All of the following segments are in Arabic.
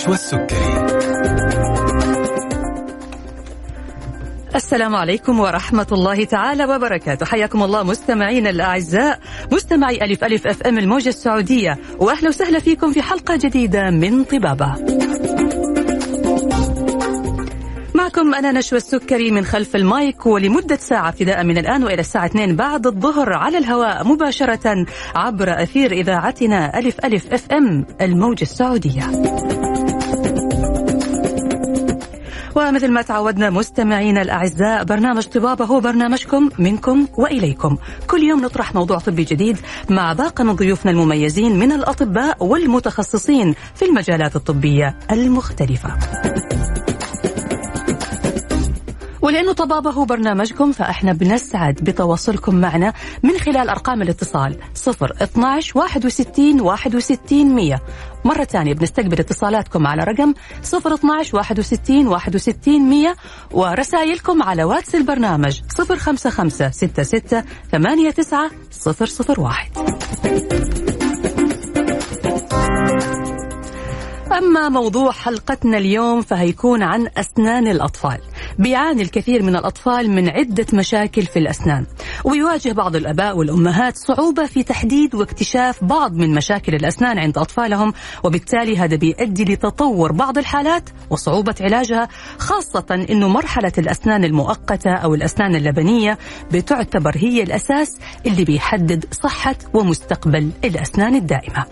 نشوى السكري السلام عليكم ورحمة الله تعالى وبركاته. حياكم الله مستمعينا الأعزاء مستمعي ألف ألف FM الموجة السعودية. وأهلا وسهلا فيكم في حلقة جديدة من طبابة. معكم أنا نشوى السكري من خلف المايك ولمدة ساعة ابتداء من الآن وإلى الساعة 2 بعد الظهر على الهواء مباشرة عبر أثير إذاعتنا ألف ألف أف أم الموجة السعودية. ومثل ما تعودنا مستمعينا الأعزاء برنامج طبابة هو برنامجكم منكم وإليكم. كل يوم نطرح موضوع طبي جديد مع باقي من ضيوفنا المميزين من الأطباء والمتخصصين في المجالات الطبية المختلفة. ولأنه طبابة هو برنامجكم فإحنا بنسعد بتواصلكم معنا من خلال أرقام الاتصال 0 12 61 61 100 مرة ثانية بنستقبل اتصالاتكم على رقم 0 12 61 61 100 ورسائلكم على واتس البرنامج 055 66 89 001 أما موضوع حلقتنا اليوم فهيكون عن أسنان الأطفال. بيعاني الكثير من الأطفال من عدة مشاكل في الأسنان ويواجه بعض الأباء والأمهات صعوبة في تحديد واكتشاف بعض من مشاكل الأسنان عند أطفالهم وبالتالي هذا بيؤدي لتطور بعض الحالات وصعوبة علاجها خاصة أنه مرحلة الأسنان المؤقتة أو الأسنان اللبنية بتعتبر هي الأساس اللي بيحدد صحة ومستقبل الأسنان الدائمة.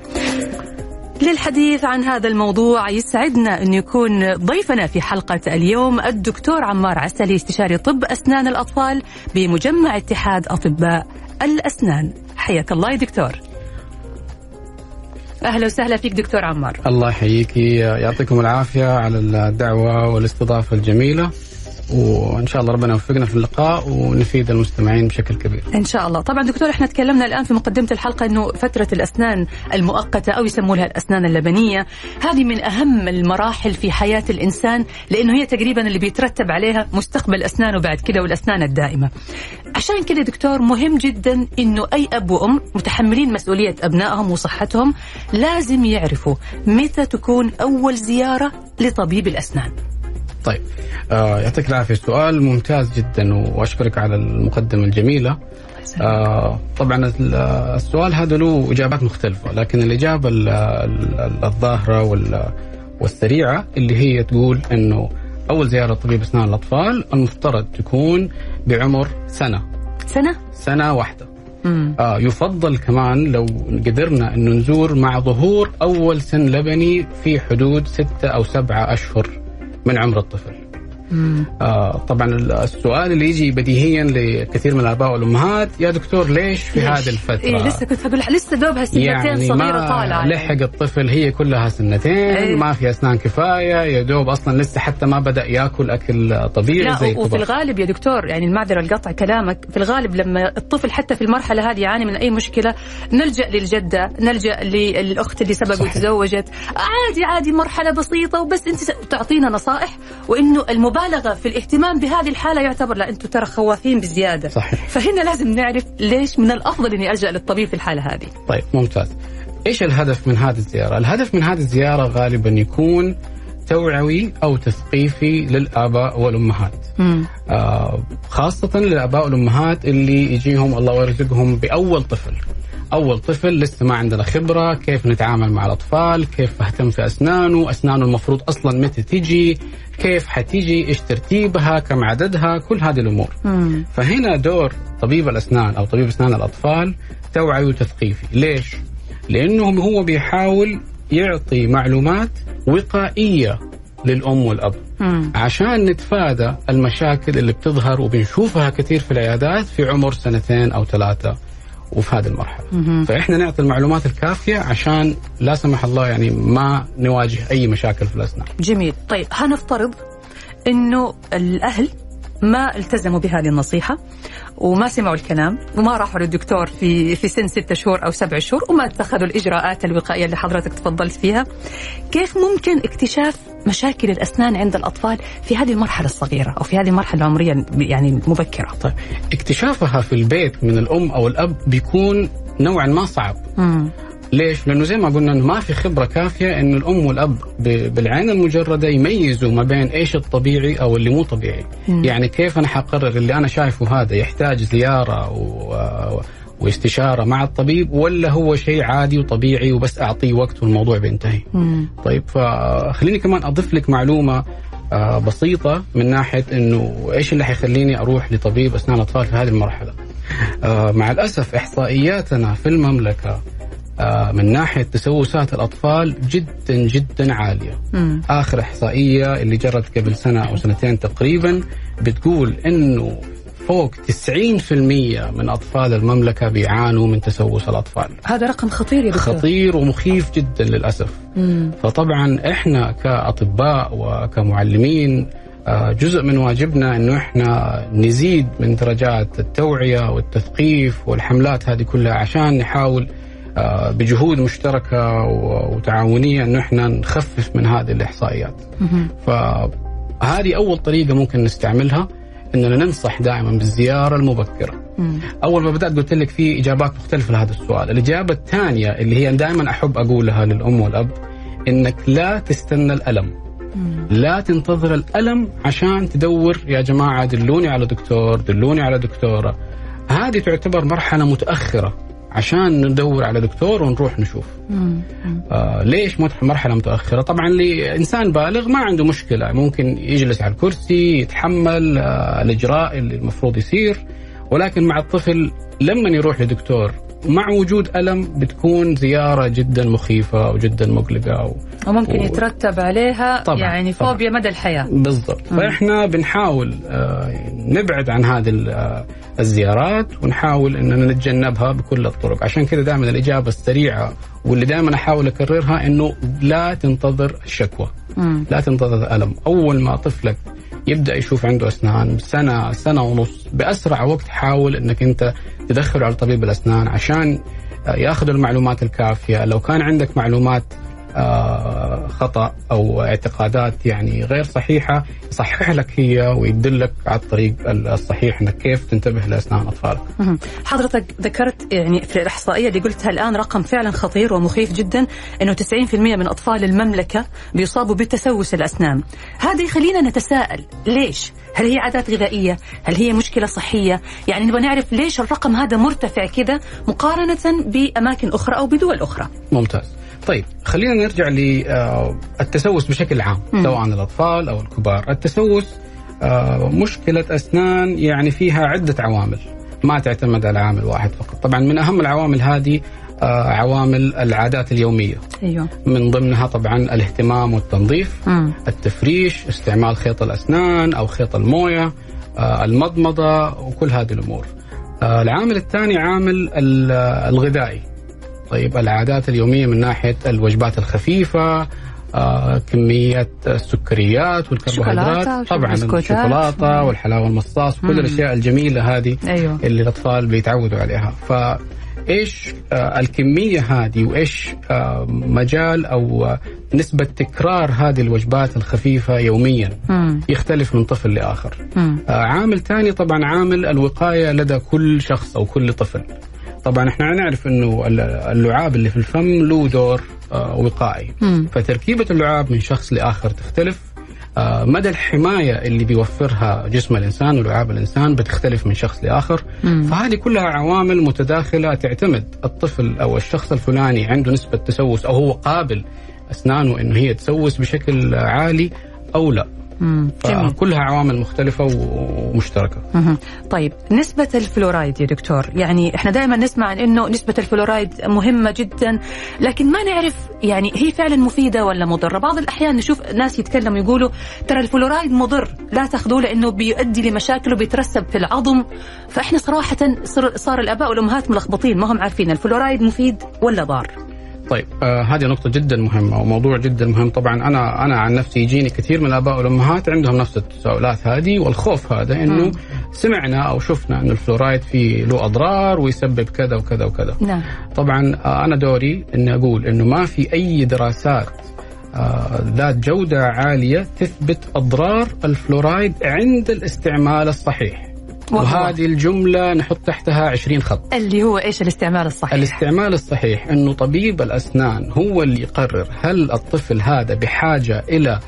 للحديث عن هذا الموضوع يسعدنا أن يكون ضيفنا في حلقة اليوم الدكتور عمار عسلي استشاري طب أسنان الأطفال بمجمع اتحاد أطباء الأسنان. حياك الله يا دكتور. أهلا وسهلا فيك دكتور عمار. الله يحييكي يعطيكم العافية على الدعوة والإستضافة الجميلة. وإن شاء الله ربنا يوفقنا في اللقاء ونفيد المستمعين بشكل كبير. إن شاء الله، طبعا دكتور إحنا تكلمنا الآن في مقدمة الحلقة إنه فترة الأسنان المؤقتة أو يسموا لها الأسنان اللبنية، هذه من أهم المراحل في حياة الإنسان لأنه هي تقريبا اللي بيترتب عليها مستقبل أسنانه بعد كده والأسنان الدائمة. عشان كده دكتور مهم جدا إنه أي أب وأم متحملين مسؤولية أبنائهم وصحتهم لازم يعرفوا متى تكون أول زيارة لطبيب الأسنان. طيب آه يعطيك العافية. سؤال ممتاز جدا وأشكرك على المقدمة الجميلة. آه طبعا السؤال هذا له إجابات مختلفة لكن الإجابة الظاهرة والسريعة اللي هي تقول إنه أول زيارة طبيب أسنان الأطفال المفترض تكون بعمر سنة. سنة؟ سنة واحدة. آه يفضل كمان لو قدرنا إنه نزور مع ظهور أول سن لبني في حدود ستة أو سبعة أشهر. من عمر الطفل. آه طبعا السؤال اللي يجي بديهيا لكثير من الآباء والأمهات يا دكتور ليش في؟ هذه الفترة؟ إيه لسه كنت بقول لسه دوبها سنتين يعني صغيرة طالعة لحق الطفل هي كلها سنتين إيه. ما في أسنان كفاية يا دوب أصلا لسه حتى ما بدأ يأكل أكل طبيعي لا زي وفي. الغالب يا دكتور يعني المعذرة القطع كلامك في الغالب لما الطفل حتى في المرحلة هذه يعاني من أي مشكلة نلجأ للجدة نلجأ للأخت اللي سبق. وتزوجت عادي عادي مرحلة بسيطة وبس أنت تعطينا نصائح وإنه المبالغه في الاهتمام بهذه الحالة يعتبر لا أنتم ترى خوافين بزيادة صحيح. فهنا لازم نعرف ليش من الأفضل إني ألجأ للطبيب في الحالة هذه طيب ممتاز إيش الهدف من هذه الزيارة؟ الهدف من هذه الزيارة غالبا يكون توعوي أو تثقيفي للآباء والأمهات. مم. آه خاصة للآباء والأمهات اللي يجيهم الله يرزقهم بأول طفل أول طفل لسه ما عندنا خبرة كيف نتعامل مع الأطفال كيف أهتم في أسنانه أسنانه المفروض أصلا متى تيجي كيف حتيجي إيش ترتيبها كم عددها كل هذه الأمور مم. فهنا دور طبيب الأسنان أو طبيب أسنان الأطفال توعوي وتثقيفي ليش؟ لأنه هو بيحاول يعطي معلومات وقائية للأم والأب مم. عشان نتفادى المشاكل اللي بتظهر وبنشوفها كثير في العيادات في عمر سنتين أو ثلاثة وفي هذه المرحلة. فإحنا نعطي المعلومات الكافية عشان لا سمح الله يعني ما نواجه أي مشاكل في الأسنان. جميل طيب هنفترض إنه الأهل ما التزموا بهذه النصيحة وما سمعوا الكلام وما راحوا للدكتور في في سن ستة شهور أو سبع شهور وما اتخذوا الإجراءات الوقائية اللي حضرتك تفضلت فيها كيف ممكن اكتشاف مشاكل الأسنان عند الأطفال في هذه المرحلة الصغيرة أو في هذه المرحلة العمرية يعني المبكرة طيب اكتشافها في البيت من الأم أو الأب بيكون نوعا ما صعب. مم. ليش؟ لأنه زي ما قلنا ما في خبرة كافية إنه الأم والأب بالعين المجردة يميزوا ما بين إيش الطبيعي أو اللي مو طبيعي. مم. يعني كيف أنا حقرر اللي أنا شايفه هذا يحتاج زيارة و... واستشارة مع الطبيب ولا هو شيء عادي وطبيعي وبس أعطيه وقت والموضوع بينتهي. مم. طيب فخليني كمان أضيف لك معلومة آه، بسيطة من ناحية إنه إيش اللي حيخليني أروح لطبيب اسنان اطفال في هذه المرحلة. آه، مع الأسف إحصائياتنا في المملكة من ناحية تسوسات الأطفال جدا جدا عالية. مم. آخر إحصائية اللي جرت قبل سنة أو سنتين تقريبا بتقول إنه فوق 90% من أطفال المملكة بيعانوا من تسوس الأطفال. هذا رقم خطير يا دكتور خطير ومخيف جدا للأسف. مم. فطبعا إحنا كأطباء وكمعلمين آه، جزء من واجبنا إنه إحنا نزيد من درجات التوعية والتثقيف والحملات هذه كلها عشان نحاول آه، بجهود مشتركة وتعاونية انه إحنا نخفف من هذه الإحصائيات. فهذه أول طريقة ممكن نستعملها إننا ننصح دائما بالزيارة المبكرة. أول ما بدأت قلت لك في إجابات مختلفة لهذا السؤال، الإجابة الثانية اللي هي دائما أحب أقولها للأم والأب إنك لا تستنى الألم،. لا تنتظر الألم عشان تدور يا جماعة دلوني على دكتور، دلوني على دكتورة. هذه تعتبر مرحلة متأخرة عشان ندور على دكتور ونروح نشوف. مم. آه ليش مرحلة متأخرة؟ طبعا لانسان بالغ ما عنده مشكلة ممكن يجلس على الكرسي يتحمل آه الإجراء اللي المفروض يصير ولكن مع الطفل لما يروح لدكتور مع وجود ألم بتكون زيارة جدا مخيفة وجدا مقلقة و... وممكن و- يترتب عليها طبعاً، يعني طبعاً. فوبيا مدى الحياة بالضبط مم. فإحنا بنحاول آه، نبعد عن هذه آه، الزيارات ونحاول إننا نتجنبها بكل الطرق عشان كذا دائما الإجابة السريعة واللي دائما أحاول أكررها إنه لا تنتظر الشكوى مم. لا تنتظر الالم أول ما طفلك يبدأ يشوف عنده أسنان سنة سنة ونص بأسرع وقت حاول إنك أنت تدخله على طبيب الأسنان عشان آه، يأخذ المعلومات الكافية. لو كان عندك معلومات خطأ أو اعتقادات يعني غير صحيحة يصحح لك هي ويدلك على الطريق الصحيح إنك كيف تنتبه لأسنان أطفالك. حضرتك ذكرت يعني في الإحصائية اللي قلتها الآن رقم فعلا خطير ومخيف جدا أنه 90% من أطفال المملكة بيصابوا بتسوس الأسنان هذا يخلينا نتساءل ليش؟ هل هي عادات غذائية؟ هل هي مشكلة صحية؟ يعني نبغى نعرف ليش الرقم هذا مرتفع كذا مقارنة بأماكن أخرى أو بدول أخرى ممتاز. طيب خلينا نرجع للتسوس بشكل عام. سواء الأطفال أو الكبار. التسوس آه، مشكلة أسنان يعني فيها عدة عوامل ما تعتمد على عامل واحد فقط. طبعا من أهم العوامل هذه آه، عوامل العادات اليومية. أيوه. من ضمنها طبعا الاهتمام والتنظيف مم. التفريش استعمال خيط الأسنان أو خيط الموية آه، المضمضة وكل هذه الأمور. آه، العامل الثاني عامل ال- الغذائي. طيب العادات اليومية من ناحية الوجبات الخفيفة آه، كمية السكريات والكربوهيدرات طبعا. الشوكولاتة. والحلاوة المصاص. وكل الأشياء الجميلة هذه أيوه اللي الأطفال بيتعودوا عليها فايش آه الكمية هذه وإيش آه مجال أو آه نسبة تكرار هذه الوجبات الخفيفة يوميا مم. يختلف من طفل لآخر مم. آه عامل ثاني طبعا عامل الوقاية لدى كل شخص أو كل طفل طبعا إحنا نعرف إنه ال- اللعاب اللي في الفم له دور آه وقائي مم. فتركيبة اللعاب من شخص لآخر تختلف آه، مدى الحماية اللي بيوفرها جسم الإنسان ولعاب الإنسان بتختلف من شخص لآخر مم. فهذه كلها عوامل متداخلة تعتمد الطفل أو الشخص الفلاني عنده نسبة تسوس أو هو قابل أسنانه أنه هي تسوس بشكل عالي أو لا فكلها عوامل مختلفة ومشتركة. طيب نسبة الفلورايد يا دكتور يعني إحنا دائما نسمع عن إنه نسبة الفلورايد مهمة جدا لكن ما نعرف يعني هي فعلا مفيدة ولا مضرة. بعض الأحيان نشوف ناس يتكلموا يقولوا ترى الفلورايد مضر لا تأخذوه لأنه بيؤدي لمشاكل وبيترسب في العظم. فإحنا صراحة صار, صار الآباء والأمهات ملخبطين ما هم عارفين الفلورايد مفيد ولا ضار. طيب آه هذه نقطة جدا مهمة وموضوع جدا مهم طبعا أنا أنا عن نفسي يجيني كثير من الآباء والأمهات عندهم نفس التساؤلات هذه والخوف هذا إنه. سمعنا أو شفنا إنه الفلورايد فيه له أضرار ويسبب كذا وكذا وكذا نعم طبعا آه أنا دوري إني أقول إنه ما في أي دراسات آه ذات جودة عالية تثبت أضرار الفلورايد عند الاستعمال الصحيح؟ وهذه الجملة نحط تحتها 20 خط اللي هو إيش الاستعمال الصحيح الاستعمال الصحيح انه طبيب الأسنان هو اللي يقرر هل الطفل هذا بحاجة إلى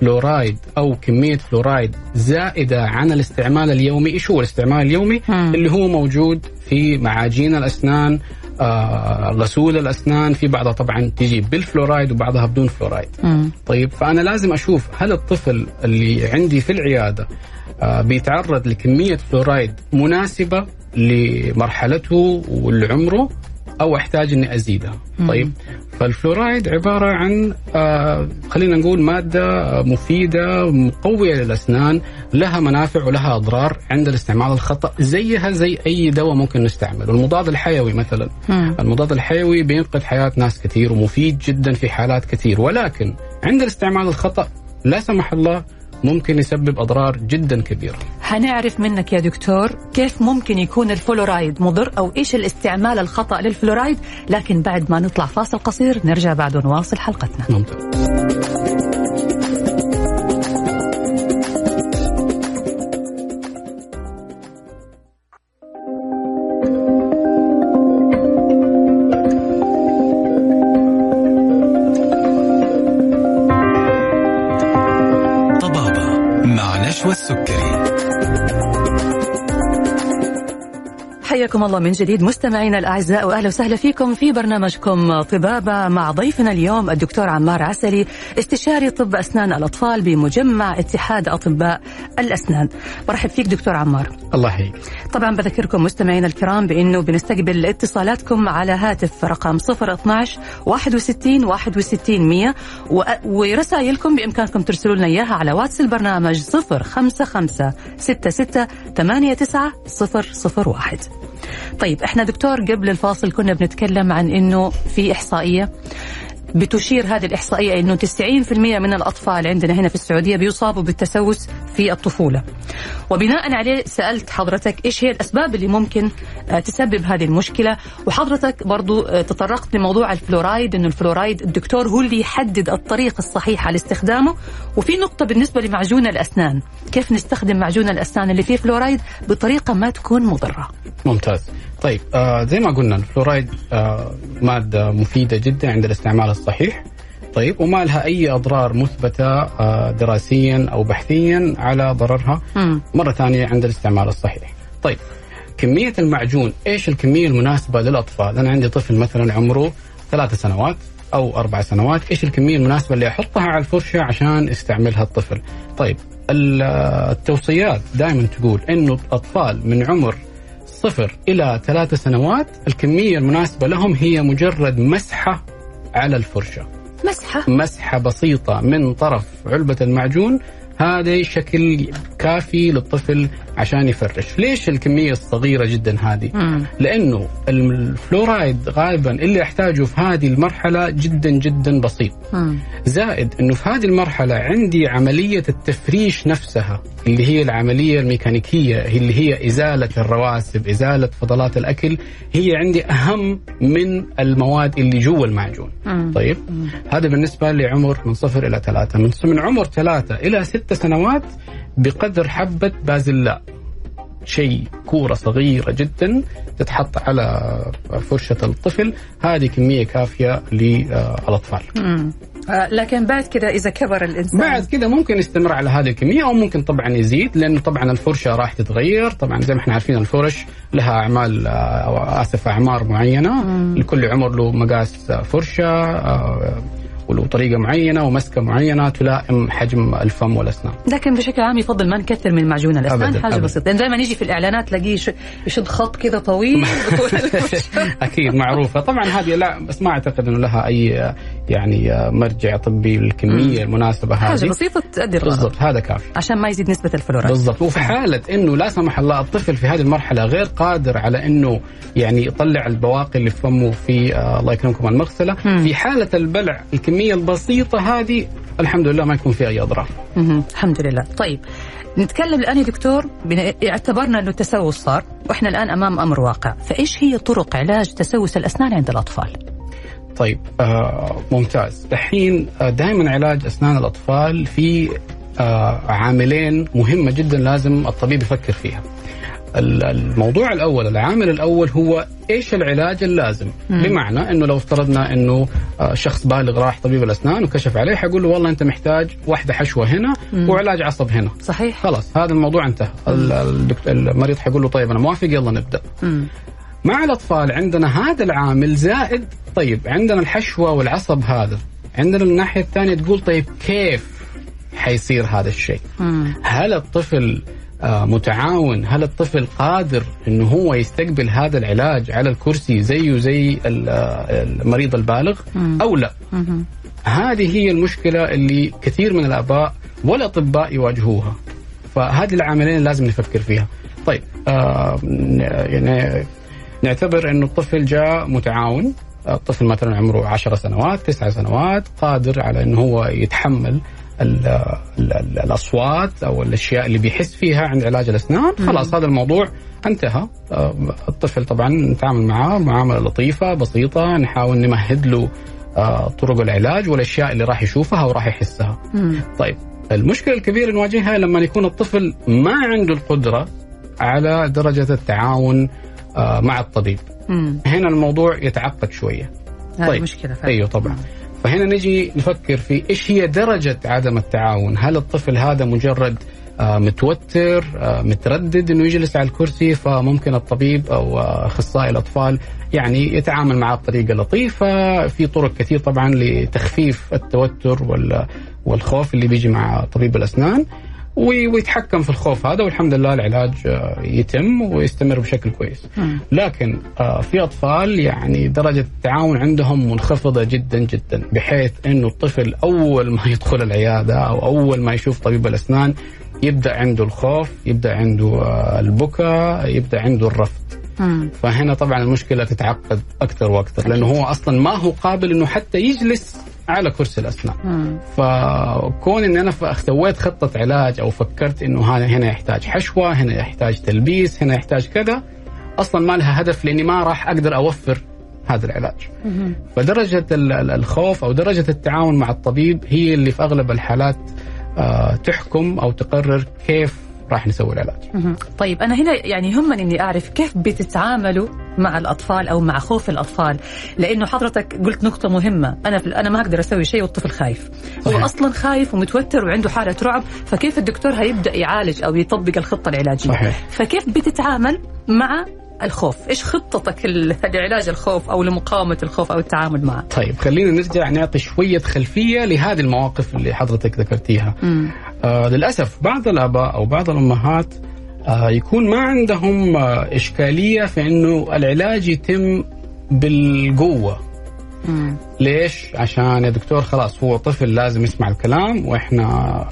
فلورايد أو كمية فلورايد زائدة عن الاستعمال اليومي، إيش هو الاستعمال اليومي؟ مم. اللي هو موجود في معاجين الأسنان غسول الأسنان في بعضها طبعا تجي بالفلورايد وبعضها بدون فلورايد. مم. طيب فأنا لازم أشوف هل الطفل اللي عندي في العيادة آه، بيتعرض لكمية فلورايد مناسبة لمرحلته ولعمره أو أحتاج إني ازيدها. طيب فالفلورايد عبارة عن آه خلينا نقول مادة مفيدة مقويه للأسنان لها منافع ولها أضرار عند الاستعمال الخطأ زيها زي أي دواء ممكن نستعمله المضاد الحيوي مثلا مم. المضاد الحيوي بينقذ حياة ناس كثير ومفيد جدا في حالات كثير ولكن عند الاستعمال الخطأ لا سمح الله ممكن يسبب أضرار جدا كبيرة. حنعرف منك يا دكتور كيف ممكن يكون الفلورايد مضر أو إيش الاستعمال الخطأ للفلورايد لكن بعد ما نطلع فاصل قصير نرجع بعد ونواصل حلقتنا. ممتاز حياكم الله من جديد مستمعينا الأعزاء وأهلا وسهلا فيكم في برنامجكم طبابة مع ضيفنا اليوم الدكتور عمار عسلي استشاري طب أسنان الأطفال بمجمع اتحاد أطباء الأسنان. برحب فيك دكتور عمار. الله يحييك طبعا بذكركم مستمعينا الكرام بأنه بنستقبل اتصالاتكم على هاتف رقم 012 61 61 100 و- ورسائلكم بإمكانكم ترسلوا لنا إياها على واتس البرنامج 055 66 89 001 طيب إحنا دكتور قبل الفاصل كنا بنتكلم عن إنه في إحصائية بتشير هذه الإحصائية أنه 90% من الأطفال عندنا هنا في السعودية بيصابوا بالتسوس في الطفولة. وبناء عليه سألت حضرتك إيش هي الأسباب اللي ممكن آه، تسبب هذه المشكلة؟ وحضرتك برضو آه، تطرقت لموضوع الفلورايد أنه الفلورايد الدكتور هو اللي يحدد الطريقة الصحيحة لاستخدامه وفي نقطة بالنسبة لمعجون الأسنان كيف نستخدم معجون الأسنان اللي فيه فلورايد بطريقة ما تكون مضرة؟ ممتاز. طيب آه زي ما قلنا الفلورايد آه مادة مفيدة جدا عند الاستعمال الصحيح. طيب وما لها أي أضرار مثبتة آه دراسيا أو بحثيا على ضررها مم. مرة ثانية عند الاستعمال الصحيح. طيب كمية المعجون إيش الكمية المناسبة للأطفال؟ أنا عندي طفل مثلا عمره ثلاث سنوات أو أربع سنوات إيش الكمية المناسبة اللي أحطها على الفرشة عشان يستعملها الطفل؟ طيب ال- التوصيات دائما تقول إنه الأطفال من عمر صفر إلى ثلاث سنوات الكمية المناسبة لهم هي مجرد مسحة على الفرشة. مسحة. مسحة بسيطة من طرف علبة المعجون. هذا شكل كافي للطفل عشان يفرش. ليش الكمية الصغيرة جدا هذه؟ مم. لأنه الفلورايد غالبا اللي احتاجه في هذه المرحلة جدا جدا بسيط. مم. زائد إنه في هذه المرحلة عندي عملية التفريش نفسها اللي هي العملية الميكانيكية اللي هي إزالة الرواسب إزالة فضلات الأكل هي عندي أهم من المواد اللي جوا المعجون. مم. طيب؟ هذا بالنسبة لعمر من صفر إلى ثلاثة. من من عمر ثلاثة إلى ست سنوات بقدر حبة بازلاء شيء كورة صغيرة جدا تتحط على فرشة الطفل. هذه كمية كافية للأطفال. مم. آه، لكن بعد كده إذا كبر الإنسان. بعد كده ممكن يستمر على هذه الكمية أو ممكن طبعا يزيد لأنه طبعا الفرشة راح تتغير. طبعا زي ما إحنا عارفين الفرش لها أعمال آه، آسف أعمار معينة. لكل عمر له مقاس فرشة وله طريقة معينة ومسكة معينة تلائم حجم الفم والأسنان. لكن بشكل عام يفضل ما نكثر من معجون الأسنان. أبداً، حاجة أبداً. بسيطة. لأن دائما يجي في الإعلانات تلاقيه يش- يشد خط كذا طويل. أكيد معروفة. طبعا هذه لا بس ما أعتقد إنه لها أي يعني مرجع طبي للكمية المناسبة حاجة هذه بسيطة تؤدي بالضبط هذا كافي. عشان ما يزيد نسبة الفلورايد بالضبط. وفي حالة إنه لا سمح الله الطفل في هذه المرحلة غير قادر على إنه يعني يطلع البواقي اللي في فمه في آه الله يكرمكم المغسلة. مم. في حالة البلع الكمية البسيطة هذه الحمد لله ما يكون فيها أي أضرار. الحمد لله. طيب نتكلم الآن يا دكتور اعتبرنا أنه التسوس صار وإحنا الآن أمام أمر واقع. فإيش هي طرق علاج تسوس الأسنان عند الأطفال؟ طيب آه ممتاز. الحين آه دائما علاج أسنان الأطفال في آه عاملين مهمة جدا لازم الطبيب يفكر فيها. الموضوع الأول العامل الأول هو إيش العلاج اللازم مم. بمعنى إنه لو افترضنا إنه آه، شخص بالغ راح طبيب الأسنان وكشف عليه حيقول له والله أنت محتاج واحدة حشوة هنا مم. وعلاج عصب هنا صحيح خلاص هذا الموضوع انتهى المريض حيقول له طيب أنا موافق يلا نبدأ مم. مع الأطفال عندنا هذا العامل زائد طيب عندنا الحشوة والعصب هذا عندنا الناحية الثانية تقول طيب كيف حيصير هذا الشيء مم. هل الطفل متعاون. هل الطفل قادر إنه هو يستقبل هذا العلاج على الكرسي زيه زي آه، المريض البالغ. أو لا. هذه هي المشكلة اللي كثير من الآباء والأطباء يواجهوها. فهذه العاملين لازم نفكر فيها. طيب آه يعني نعتبر إنه الطفل جاء متعاون. الطفل مثلا عمره 10 سنوات تسعة سنوات قادر على إنه هو يتحمل ال ال ال الأصوات أو الأشياء اللي بيحس فيها عند علاج الأسنان خلاص هذا الموضوع انتهى آه، الطفل طبعا نتعامل معاه معامله لطيفة بسيطة نحاول نمهد له آه، طرق العلاج والأشياء اللي راح يشوفها وراح يحسها مم. طيب المشكلة الكبيرة اللي نواجهها لما يكون الطفل ما عنده القدرة على درجة التعاون آه، مع الطبيب مم. هنا الموضوع يتعقد شوية هذه طيب. مشكلة فعلا. أيوه طبعا فهنا نجي نفكر في إيش هي درجة عدم التعاون؟ هل الطفل هذا مجرد آه، متوتر آه، متردد إنه يجلس على الكرسي فممكن الطبيب أو آه، أخصائي الأطفال يعني يتعامل معه بطريقة لطيفة؟ في طرق كثير طبعا لتخفيف التوتر وال- والخوف اللي بيجي مع طبيب الأسنان. ويتحكم في الخوف هذا والحمد لله العلاج آه، يتم ويستمر بشكل كويس. لكن آه، في أطفال يعني درجة التعاون عندهم منخفضة جدا جدا بحيث إنه الطفل أول ما يدخل العيادة أو أول ما يشوف طبيب الأسنان يبدأ عنده الخوف يبدأ عنده آه، البكاء يبدأ عنده الرفض. فهنا طبعا المشكلة تتعقد أكثر وأكثر لأنه هو أصلا ما هو قابل إنه حتى يجلس على كرسي الاسنان مم. فكون ان أنا سويت خطة علاج أو فكرت إنه هنا يحتاج حشوة هنا يحتاج تلبيس هنا يحتاج كذا أصلا ما لها هدف لإني ما راح أقدر أوفر هذا العلاج مم. فدرجة ال- ال- الخوف أو درجة التعاون مع الطبيب هي اللي في أغلب الحالات آه، تحكم أو تقرر كيف راح نسوي العلاج. طيب أنا هنا يعني يهمني إني أعرف كيف بتتعاملوا مع الأطفال أو مع خوف الأطفال لأنه حضرتك قلت نقطة مهمة أنا في أنا ما أقدر أسوي شيء والطفل خايف هو صحيح. أصلا خايف ومتوتر وعنده حالة رعب فكيف الدكتور هيبدأ يعالج أو يطبق الخطة العلاجية صحيح. فكيف بتتعامل مع الخوف إيش خطتك لعلاج الخوف أو لمقاومة الخوف أو التعامل معه طيب خلينا نرجع نعطي شوية خلفية لهذه المواقف اللي حضرتك ذكرتيها مم. آه للأسف بعض الآباء أو بعض الأمهات آه يكون ما عندهم آه إشكالية في إنه العلاج يتم بالقوة مم. ليش؟ عشان يا دكتور خلاص هو طفل لازم يسمع الكلام وإحنا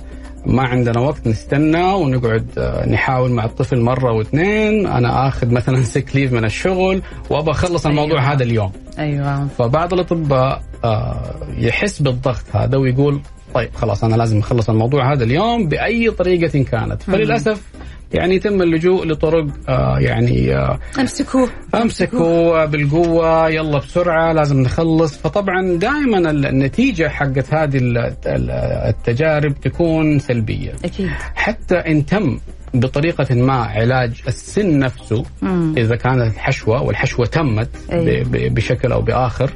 ما عندنا وقت نستنى ونقعد آه، نحاول مع الطفل مرة واثنين. أنا آخذ مثلا سيك ليف من الشغل وابى أخلص الموضوع أيوة. هذا اليوم. أيوه. فبعض الأطباء آه، يحس بالضغط هذا ويقول طيب خلاص أنا لازم أخلص الموضوع هذا اليوم بأي طريقة كانت. فللأسف يعني يتم اللجوء لطرق آه، يعني آه، امسكوه. امسكوا بالقوة يلا بسرعة لازم نخلص. فطبعا دائما النتيجة حقت هذه ال- ال- التجارب تكون سلبية. أكيد. حتى إن تم بطريقة ما علاج السن نفسه مم. إذا كانت الحشوة والحشوة تمت ب- بشكل أو بآخر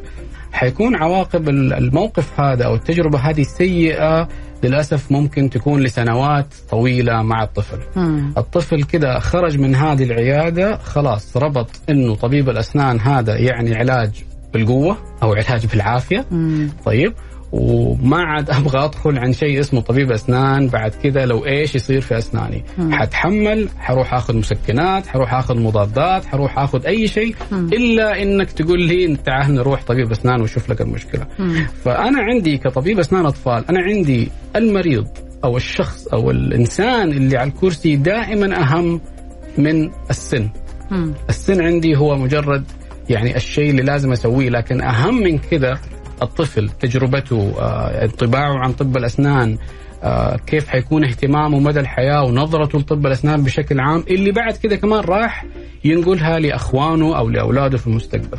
حيكون عواقب ال- الموقف هذا أو التجربة هذه سيئة للأسف ممكن تكون لسنوات طويلة مع الطفل. مم. الطفل كده خرج من هذه العيادة خلاص ربط إنه طبيب الأسنان هذا يعني علاج بالقوة أو علاج بالعافية مم. طيب وما عاد أبغى ادخل عن شيء اسمه طبيب أسنان بعد كذا لو إيش يصير في أسناني مم. حتحمل حروح آخذ مسكنات حروح آخذ مضادات حروح آخذ أي شيء مم. إلا إنك تقول لي تعال نروح طبيب أسنان وشوف لك المشكلة مم. فأنا عندي كطبيب أسنان أطفال أنا عندي المريض أو الشخص أو الإنسان اللي على الكرسي دائما أهم من السن مم. السن عندي هو مجرد يعني الشيء اللي لازم أسويه لكن أهم من كذا الطفل تجربته آه، انطباعه عن طب الأسنان آه، كيف حيكون اهتمامه مدى الحياة ونظرته لطب الأسنان بشكل عام اللي بعد كده كمان راح ينقلها لأخوانه أو لأولاده في المستقبل.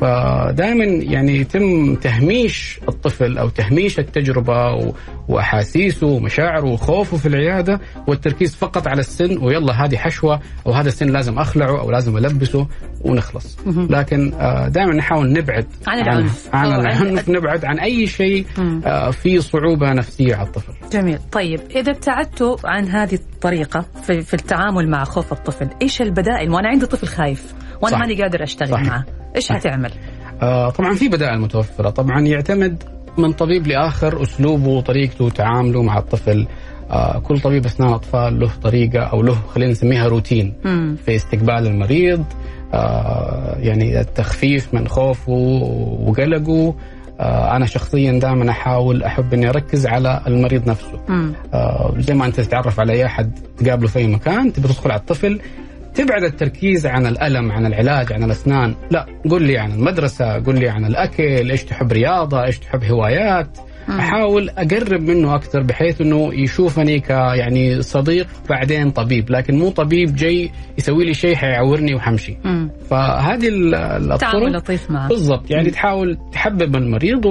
فدائما يعني يتم تهميش الطفل أو تهميش التجربة و- وأحاسيسه ومشاعره وخوفه في العيادة والتركيز فقط على السن ويلا هذه حشوة أو هذا السن لازم أخلعه أو لازم ألبسه ونخلص. لكن دائما نحاول نبعد عن العنف. عن, العنف نبعد عن أي شيء آه، فيه صعوبة نفسية على الطفل. جميل طيب إذا ابتعدتوا عن هذه الطريقة في, في التعامل مع خوف الطفل إيش البدائل وأنا عندي طفل خايف وأنا صح. ماني قادر صحيح. معه إيش صحيح. هتعمل آه، طبعا في بدائل متوفرة طبعا يعتمد من طبيب لآخر أسلوبه وطريقته وتعامله مع الطفل آه، كل طبيب اسنان اطفال له طريقة أو له خلينا نسميها روتين مم. في استقبال المريض آه، يعني التخفيف من خوفه وقلقه. آه، أنا شخصيا دائما أحاول أحب إني أركز على المريض نفسه. مم. آه، زي ما أنت تتعرف على أي أحد تقابله في أي مكان تبي تدخل على الطفل تبعد التركيز عن الألم عن العلاج عن الأسنان. لا قل لي عن المدرسة قل لي عن الأكل إيش تحب رياضة إيش تحب هوايات. أحاول أقرب منه أكثر بحيث إنه يشوفني ك يعني صديق بعدين طبيب لكن مو طبيب جاي يسوي لي شيء حيعورني وحمشي مم. فهذه الطرق لطيف معه بالضبط يعني تحاول تحبب المريض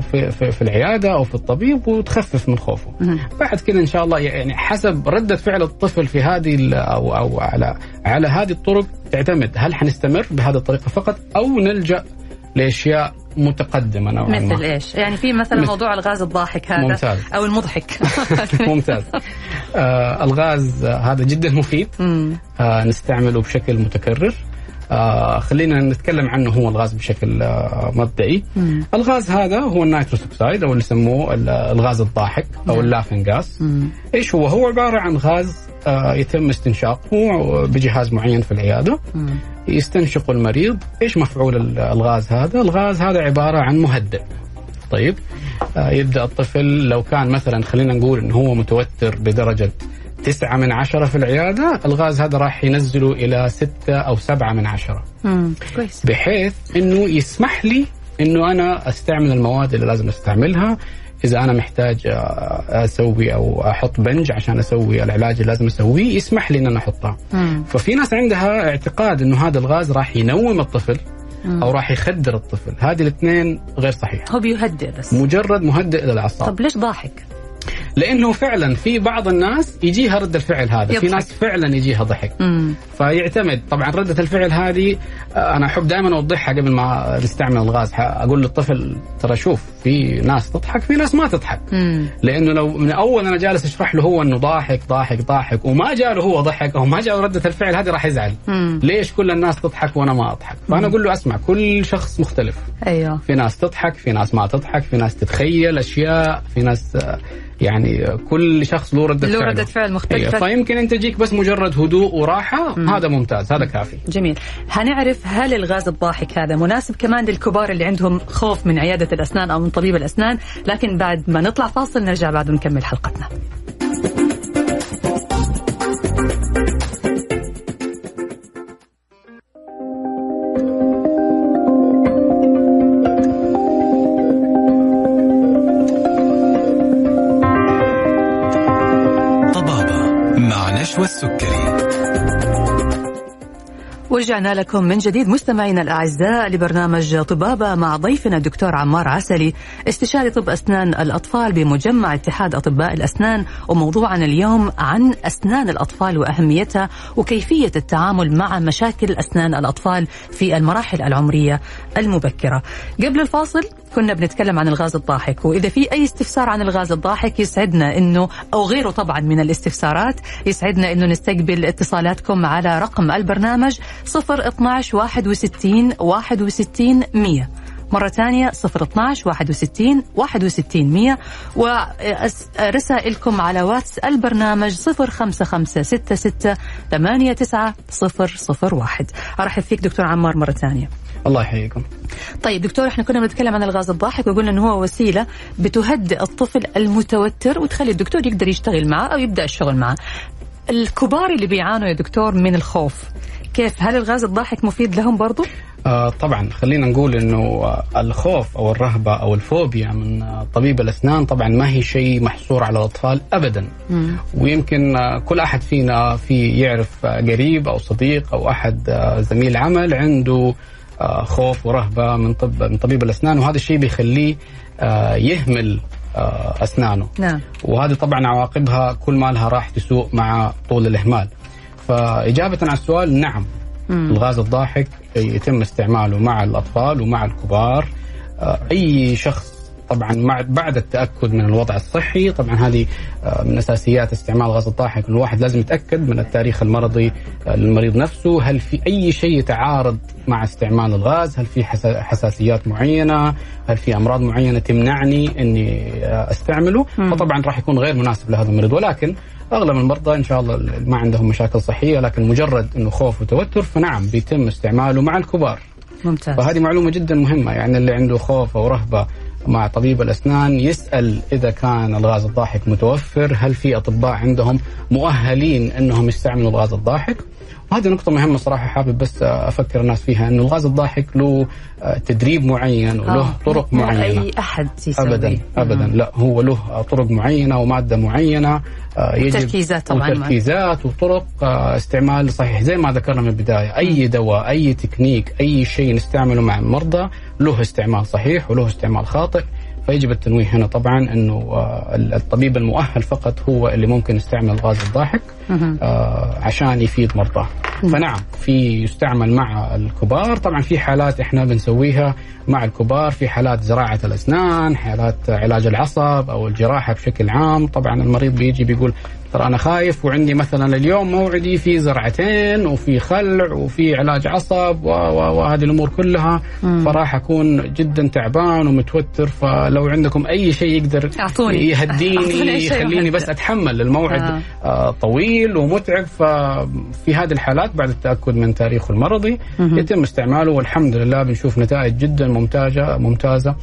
في, في, في العيادة أو في الطبيب وتخفف من خوفه مم. بعد كده إن شاء الله يعني حسب ردة فعل الطفل في هذه أو أو على على هذه الطرق تعتمد هل حنستمر بهذه الطريقة فقط أو نلجأ لأشياء متقدمة نوعا مثل ما إيش؟ يعني في مثلا مثل- موضوع الغاز الضاحك هذا ممتاز. أو المضحك ممتاز آه الغاز هذا جدا مفيد. آه نستعمله بشكل متكرر آه خلينا نتكلم عنه هو الغاز بشكل آه مبدئي مم. الغاز هذا هو ال nitrous oxide أو اللي يسموه ال- الغاز الضاحك أو نعم. ال laughing gas. إيش هو هو عبارة عن غاز آه يتم استنشاقه بجهاز معين في العيادة مم. يستنشق المريض. إيش مفعول ال- الغاز هذا؟ الغاز هذا عبارة عن مهدئ. طيب؟ آه يبدأ الطفل لو كان مثلا خلينا نقول إنه هو متوتر بدرجة تسعة من عشرة في العيادة الغاز هذا راح ينزله إلى ستة أو سبعة من عشرة. مم. بحيث أنه يسمح لي أنه أنا أستعمل المواد اللي لازم أستعملها إذا أنا محتاج أسوي أو أحط بنج عشان أسوي العلاج اللي لازم أسويه يسمح لي أن أنا أحطها مم. ففي ناس عندها اعتقاد أنه هذا الغاز راح ينوم الطفل مم. أو راح يخدر الطفل هذه الاثنين غير صحيح هو بيهدئ بس مجرد مهدئ للأعصاب طب ليش ضاحك؟ لأنه فعلا في بعض الناس يجيها رد الفعل هذا. في يضحك. ناس فعلا يجيها ضحك. مم. فيعتمد. طبعا ردة الفعل هذه آه، أنا أحب دائما أوضحها قبل ما نستعمل الغاز. أقول للطفل ترى شوف في ناس تضحك في ناس ما تضحك. مم. لأنه لو من أول أنا جالس أشرح له هو إنه ضاحك ضاحك ضاحك وما جاء له هو ضحك أو ما جاء ردة الفعل هذه راح يزعل. مم. ليش كل الناس تضحك وأنا ما أضحك؟ فأنا أقول له أسمع كل شخص مختلف. أيوه. في ناس تضحك في ناس ما تضحك في ناس تتخيل أشياء في ناس آه، يعني كل شخص له ردة له فعل ردة فعل مختلفة. فيمكن أنت تجيك بس مجرد هدوء وراحة هذا ممتاز هذا كافي. جميل. هنعرف هل الغاز الضاحك هذا مناسب كمان للكبار اللي عندهم خوف من عيادة الأسنان أو من طبيب الأسنان لكن بعد ما نطلع فاصل نرجع بعد ونكمل حلقتنا. مع نشوى السكري ورجعنا لكم من جديد مستمعينا الأعزاء لبرنامج طبابة مع ضيفنا الدكتور عمار عسلي استشاري طب أسنان الأطفال بمجمع اتحاد أطباء الأسنان وموضوعنا اليوم عن أسنان الأطفال وأهميتها وكيفية التعامل مع مشاكل أسنان الأطفال في المراحل العمرية المبكرة. قبل الفاصل كنا بنتكلم عن الغاز الضاحك وإذا في أي استفسار عن الغاز الضاحك يسعدنا إنه أو غيره طبعا من الاستفسارات يسعدنا إنه نستقبل اتصالاتكم على رقم البرنامج 012 61 61 100 مرة ثانية 012 61 61 100 ورسائلكم على واتس البرنامج 05566 89 001 أرحب فيك دكتور عمار مرة ثانية. الله يحييكم طيب دكتور إحنا كنا بنتكلم عن الغاز الضاحك وقلنا إنه هو وسيلة بتهدئ الطفل المتوتر وتخلي الدكتور يقدر يشتغل معه أو يبدأ الشغل معه. الكبار اللي بيعانوا يا دكتور من الخوف كيف هل الغاز الضاحك مفيد لهم برضو؟ آه طبعا خلينا نقول إنه الخوف أو الرهبة أو الفوبيا من طبيب الأسنان طبعا ما هي شيء محصور على الأطفال ابدا مم. ويمكن آه، كل أحد فينا في يعرف آه، قريب أو صديق أو أحد آه، زميل عمل عنده خوف ورهبة من طب من طبيب الأسنان وهذا الشيء بيخليه آه، يهمل آه، أسنانه. نعم. وهذه طبعا عواقبها كل ما لها راح تسوء مع طول الإهمال. فإجابة على السؤال نعم. مم. الغاز الضاحك يتم استعماله مع الأطفال ومع الكبار. آه، أي شخص طبعا بعد التأكد من الوضع الصحي طبعا هذه آه، من أساسيات استعمال الغاز الضاحك الواحد لازم يتأكد من التاريخ المرضي آه، للمريض نفسه. هل في أي شيء يتعارض مع استعمال الغاز؟ هل في حسا- حساسيات معينة؟ هل في أمراض معينة تمنعني إني آه، أستعمله. فطبعا راح يكون غير مناسب لهذا المريض. ولكن أغلب المرضى إن شاء الله ما عندهم مشاكل صحية لكن مجرد إنه خوف وتوتر فنعم بيتم استعماله مع الكبار. ممتاز. فهذه معلومة جدا مهمة يعني اللي عنده خوف أو رهبة مع طبيب الأسنان يسأل إذا كان الغاز الضاحك متوفر هل في أطباء عندهم مؤهلين أنهم يستعملوا الغاز الضاحك؟ وهذه نقطة مهمة صراحة حابب بس أفكر الناس فيها أنه الغاز الضاحك له تدريب معين وله آه، طرق معينة. أي أحد يسوي ابدا ابدا. لا هو له طرق معينة ومادة معينة آه، يجب وتركيزات طبعاً. وتركيزات وطرق آه، استعمال صحيح زي ما ذكرنا من البداية أي دواء أي تكنيك أي شيء نستعمله مع المرضى له استعمال صحيح وله استعمال خاطئ. فيجب التنويه هنا طبعا إنه آه، الطبيب المؤهل فقط هو اللي ممكن يستعمل الغاز الضاحك. آه، عشان يفيد مرضاه. فنعم في يستعمل مع الكبار. طبعا في حالات إحنا بنسويها مع الكبار في حالات زراعة الأسنان حالات علاج العصب أو الجراحة بشكل عام. طبعا المريض بيجي بيقول ترى أنا خايف وعندي مثلا اليوم موعدي في زرعتين وفي خلع وفي علاج عصب وهذه الأمور كلها فراح أكون جدا تعبان ومتوتر فلو عندكم أي شيء يقدر أعطوني. يهديني أعطوني يخليني بس. أتحمل الموعد آه. آه. طويل ومتعب ففي هذه الحالات بعد التأكد من تاريخه المرضي مهم. يتم استعماله والحمد لله بنشوف نتائج جدا ممتازة ممتازة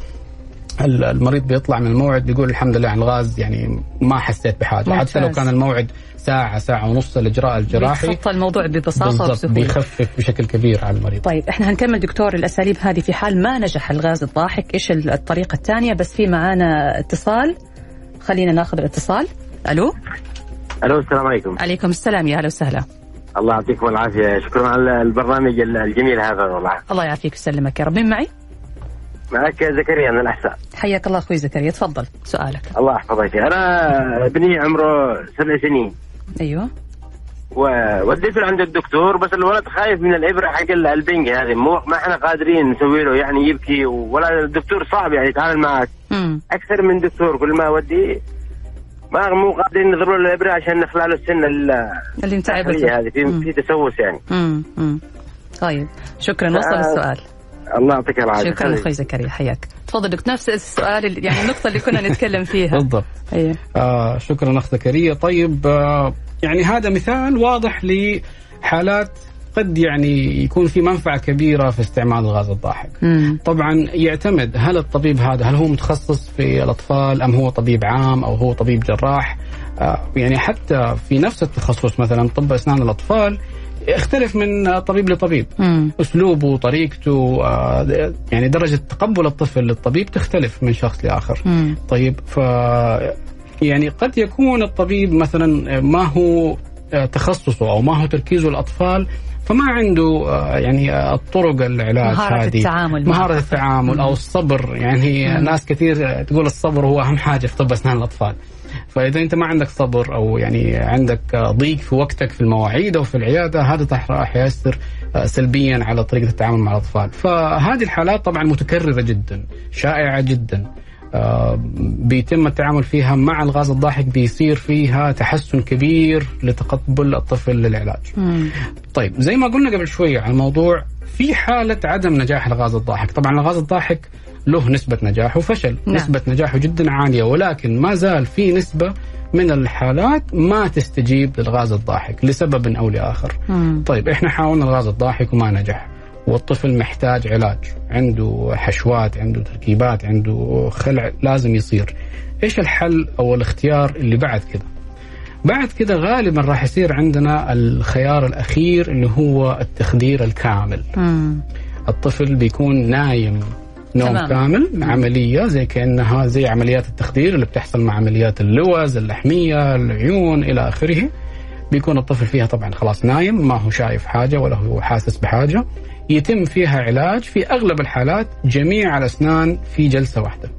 المريض بيطلع من الموعد بيقول الحمد لله عن الغاز يعني ما حسيت بحاجة. ممتاز. حتى لو كان الموعد ساعة ساعة ونص الاجراء الجراحي. بيتخطى الموضوع ببساطة وبسهولة. بيخفف بشكل كبير على المريض. طيب إحنا هنكمل دكتور الأساليب هذه في حال ما نجح الغاز الضاحك. إيش الطريقة الثانية؟ بس في معانا اتصال. خلينا ناخذ الاتصال. ألو؟ ألو السلام عليكم. عليكم السلام. يا أهلا وسهلا. الله يعطيكم العافية. شكرا على البرنامج الجميل هذا والله. الله يعافيك ويسلمك. يا رب. مين معي؟ معك زكريا من الأحساء. حياك الله أخوي زكريا تفضل. سؤالك. الله يحفظك. أنا ابني عمره سبع سنين. أيوه. ووديته عند الدكتور بس الولد خايف من الإبرة حق البنج هذه. مو ما إحنا قادرين نسوي له يعني يبكي ولا الدكتور صعب يعني يتعامل معك. امم أكثر من دكتور كل ما اوديه ما مو قادرين نضرب له الإبرة عشان نخلع له السن ال- اللي متعب الداخلية هذه. في في تسوس يعني. امم طيب. شكرا. وصل السؤال. الله يعطيك العافية. شكرا أخوي زكريا حياك. تفضل دكتور نفس السؤال يعني النقطة اللي كنا نتكلم فيها. بالضبط. أيوه. آه شكرا أخ زكريا. طيب آه يعني هذا مثال واضح لحالات قد يعني يكون في منفعة كبيرة في استعمال الغاز الضاحك. امم طبعا يعتمد هل الطبيب هذا هل هو متخصص في الأطفال أم هو طبيب عام أو هو طبيب جراح؟ آه يعني حتى في نفس التخصص مثلا طب أسنان الأطفال يختلف من طبيب لطبيب. امم أسلوبه طريقته آه يعني درجة تقبل الطفل للطبيب تختلف من شخص لآخر. امم طيب ف يعني قد يكون الطبيب مثلا ما هو تخصصه أو ما هو تركيزه الأطفال فما عنده آه، يعني آه، الطرق العلاج مهارة هذه. التعامل. مهارة. التعامل أو الصبر. يعني مم. ناس كثير تقول الصبر هو أهم حاجة في طب أسنان الأطفال. فإذا أنت ما عندك صبر أو يعني عندك آه، ضيق في وقتك في المواعيد أو في العيادة هذا راح يأثر سلبيا على طريقة التعامل مع الأطفال. فهذه الحالات طبعا متكررة جدا شائعة جدا. بيتم التعامل فيها مع الغاز الضاحك بيصير فيها تحسن كبير لتقبل الطفل للعلاج. امم طيب زي ما قلنا قبل شوية على الموضوع في حالة عدم نجاح الغاز الضاحك. طبعا الغاز الضاحك له نسبة نجاح وفشل نعم. نسبة نجاحه جدا عالية ولكن ما زال في نسبة من الحالات ما تستجيب للغاز الضاحك لسبب أو لآخر. امم طيب إحنا حاولنا الغاز الضاحك وما نجح. والطفل محتاج علاج عنده حشوات عنده تركيبات عنده خلع لازم يصير. إيش الحل أو الاختيار اللي بعد كده؟ بعد كده غالبا راح يصير عندنا الخيار الأخير اللي هو التخدير الكامل. امم الطفل بيكون نايم نوم تمام. كامل عملية زي كأنها زي عمليات التخدير اللي بتحصل مع عمليات اللوز اللحمية العيون إلى آخره. بيكون الطفل فيها طبعا خلاص نايم ما هو شايف حاجة ولا هو حاسس بحاجة. يتم فيها علاج في أغلب الحالات جميع الأسنان في جلسة واحدة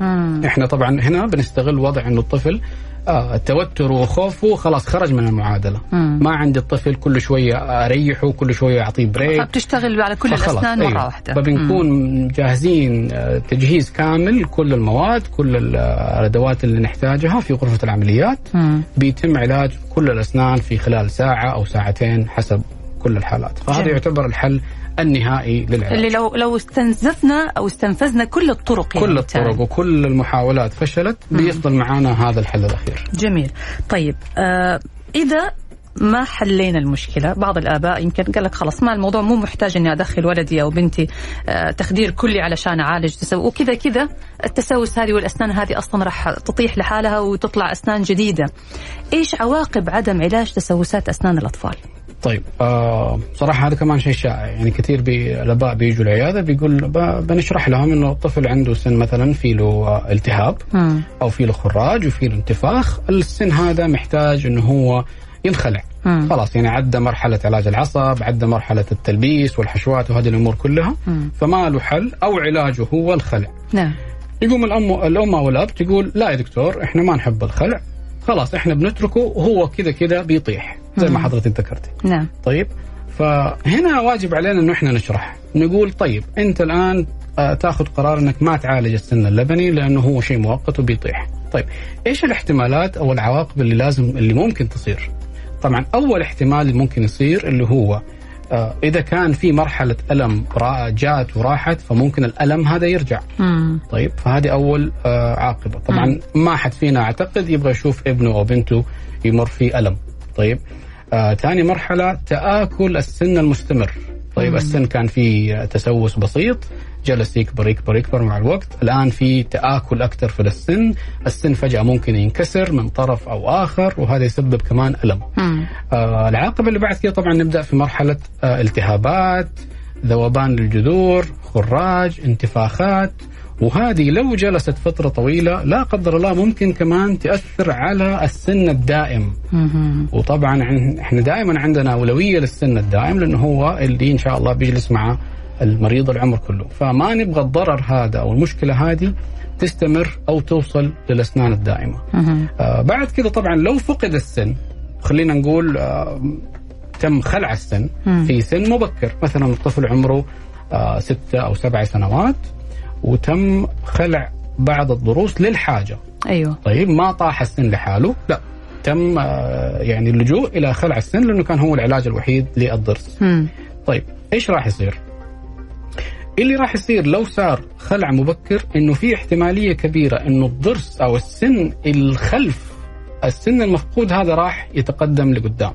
مم. إحنا طبعا هنا بنستغل وضع إنه الطفل آه توتره وخوفه خلاص خرج من المعادلة مم. ما عندي الطفل كل شوية أريحه كل شوية أعطيه بريك فبتشتغل على كل الأسنان مرة أيوة. واحدة فبنكون جاهزين آه، تجهيز كامل كل المواد كل آه، الأدوات اللي نحتاجها في غرفة العمليات مم. بيتم علاج كل الأسنان في خلال ساعة أو ساعتين حسب كل الحالات فهذا جميل. يعتبر الحل النهائي للعلاج اللي لو لو استنزفنا أو استنفذنا كل الطرق يعني كل الطرق وكل المحاولات فشلت بيفضل معانا هذا الحل الأخير. جميل. طيب آه إذا ما حلينا المشكلة بعض الآباء يمكن قال لك خلاص ما الموضوع مو محتاج إني أدخل ولدي أو بنتي آه تخدير كلي علشان أعالج تسوس وكذا كذا التسوس هذه والأسنان هذه أصلا راح تطيح لحالها وتطلع أسنان جديدة. إيش عواقب عدم علاج تسوسات أسنان الأطفال؟ طيب آه صراحة هذا كمان شيء شائع يعني كثير بي الأباء بيجوا العيادة بيقول بنشرح لهم إنه الطفل عنده سن مثلا في له التهاب مم. أو في له خراج وفي له انتفاخ السن هذا محتاج إنه هو ينخلع مم. خلاص يعني عدى مرحلة علاج العصب عدى مرحلة التلبيس والحشوات وهذه الأمور كلها مم. فما له حل أو علاجه هو الخلع نعم يقوم الام الأم أو الاب تقول لا يا دكتور إحنا ما نحب الخلع خلاص إحنا بنتركه وهو كذا كذا بيطيح زي ما. حضرتك ذكرتي نعم. طيب فهنا واجب علينا إنه إحنا نشرح. نقول طيب أنت الآن آه، تأخذ قرار إنك ما تعالج السن اللبني لأنه هو شيء مؤقت وبيطيح. طيب إيش الاحتمالات أو العواقب اللي لازم اللي ممكن تصير؟ طبعا أول احتمال ممكن يصير اللي هو إذا كان في مرحلة ألم جات وراحت فممكن الألم هذا يرجع. مم. طيب فهذه أول آه عاقبة. طبعا ما حد فينا أعتقد يبغى يشوف ابنه أو بنته يمر في ألم. طيب آه ثاني مرحلة تآكل السن المستمر. طيب السن كان فيه تسوس بسيط جلس يكبر يكبر يكبر مع الوقت. الآن في تآكل أكثر في السن. السن فجأة ممكن ينكسر من طرف أو آخر وهذا يسبب كمان ألم. مم. آه العاقبة اللي بعد كده طبعا نبدأ في مرحلة آه التهابات ذوبان للجذور خراج انتفاخات. وهذه لو جلست فترة طويلة لا قدر الله ممكن كمان تأثر على السن الدائم. وطبعا إحنا دائما عندنا أولوية للسن الدائم لأنه هو اللي إن شاء الله بيجلس مع المريض العمر كله فما نبغى الضرر هذا أو المشكلة هذه تستمر أو توصل للأسنان الدائمة. آه بعد كده طبعا لو فقد السن خلينا نقول آه تم خلع السن مم. في سن مبكر مثلا الطفل عمره آه ستة أو سبع سنوات وتم خلع بعض الضروس للحاجة أيوه طيب ما طاح السن لحاله لا تم آه يعني اللجوء إلى خلع السن لأنه كان هو العلاج الوحيد للضرس مم. طيب إيش راح يصير؟ اللي راح يصير لو صار خلع مبكر إنه في احتمالية كبيرة إنه الضرس أو السن الخلف السن المفقود هذا راح يتقدم لقدام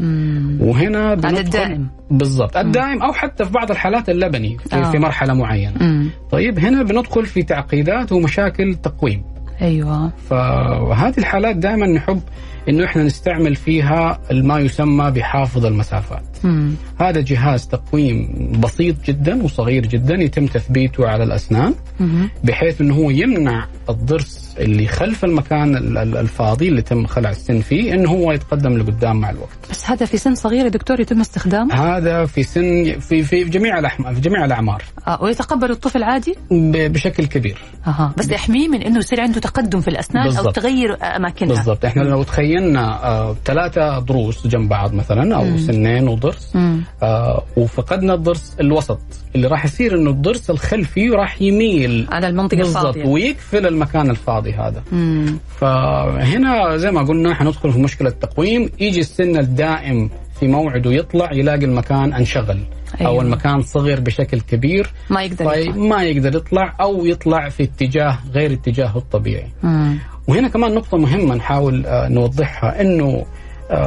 مم. وهنا بندخل- الدائم. بالضبط الدائم أو حتى في بعض الحالات اللبني في, آه. في مرحلة معينة مم. طيب هنا بندخل في تعقيدات ومشاكل تقويم أيوه فهذه الحالات دائما نحب إنه إحنا نستعمل فيها ما يسمى بحافظ المسافات مم. هذا جهاز تقويم بسيط جدا وصغير جدا يتم تثبيته على الأسنان مم. بحيث إنه هو يمنع الضرس اللي خلف المكان ال- ال- الفاضي اللي تم خلع السن فيه إنه هو يتقدم لقدام مع الوقت. بس هذا في سن صغير يا دكتور يتم استخدامه هذا في سن في في جميع الأحم- في جميع الأعمار آه ويتقبل الطفل عادي بشكل كبير. أها بس يحميه من إنه يصير عنده تقدم في الأسنان أو بالضبط. تغير أماكنها بالضبط إحنا لو تخيلنا آه ثلاثة ضروس جنب بعض مثلا أو سنين وضرس مم. آه وفقدنا الضرس الوسط اللي راح يصير إنه الضرس الخلفي راح يميل على المنطقة الفاضية ويقفل المكان الفاضي هذا مم. فهنا زي ما قلنا حندخل في مشكلة تقويم يجي السن الدائم في موعده يطلع يلاقي المكان انشغل أيوة. أو المكان صغر بشكل كبير ما يقدر طيب يطلع. ما يقدر يطلع أو يطلع في اتجاه غير اتجاهه الطبيعي مم. وهنا كمان نقطة مهمة نحاول آه، نوضحها إنه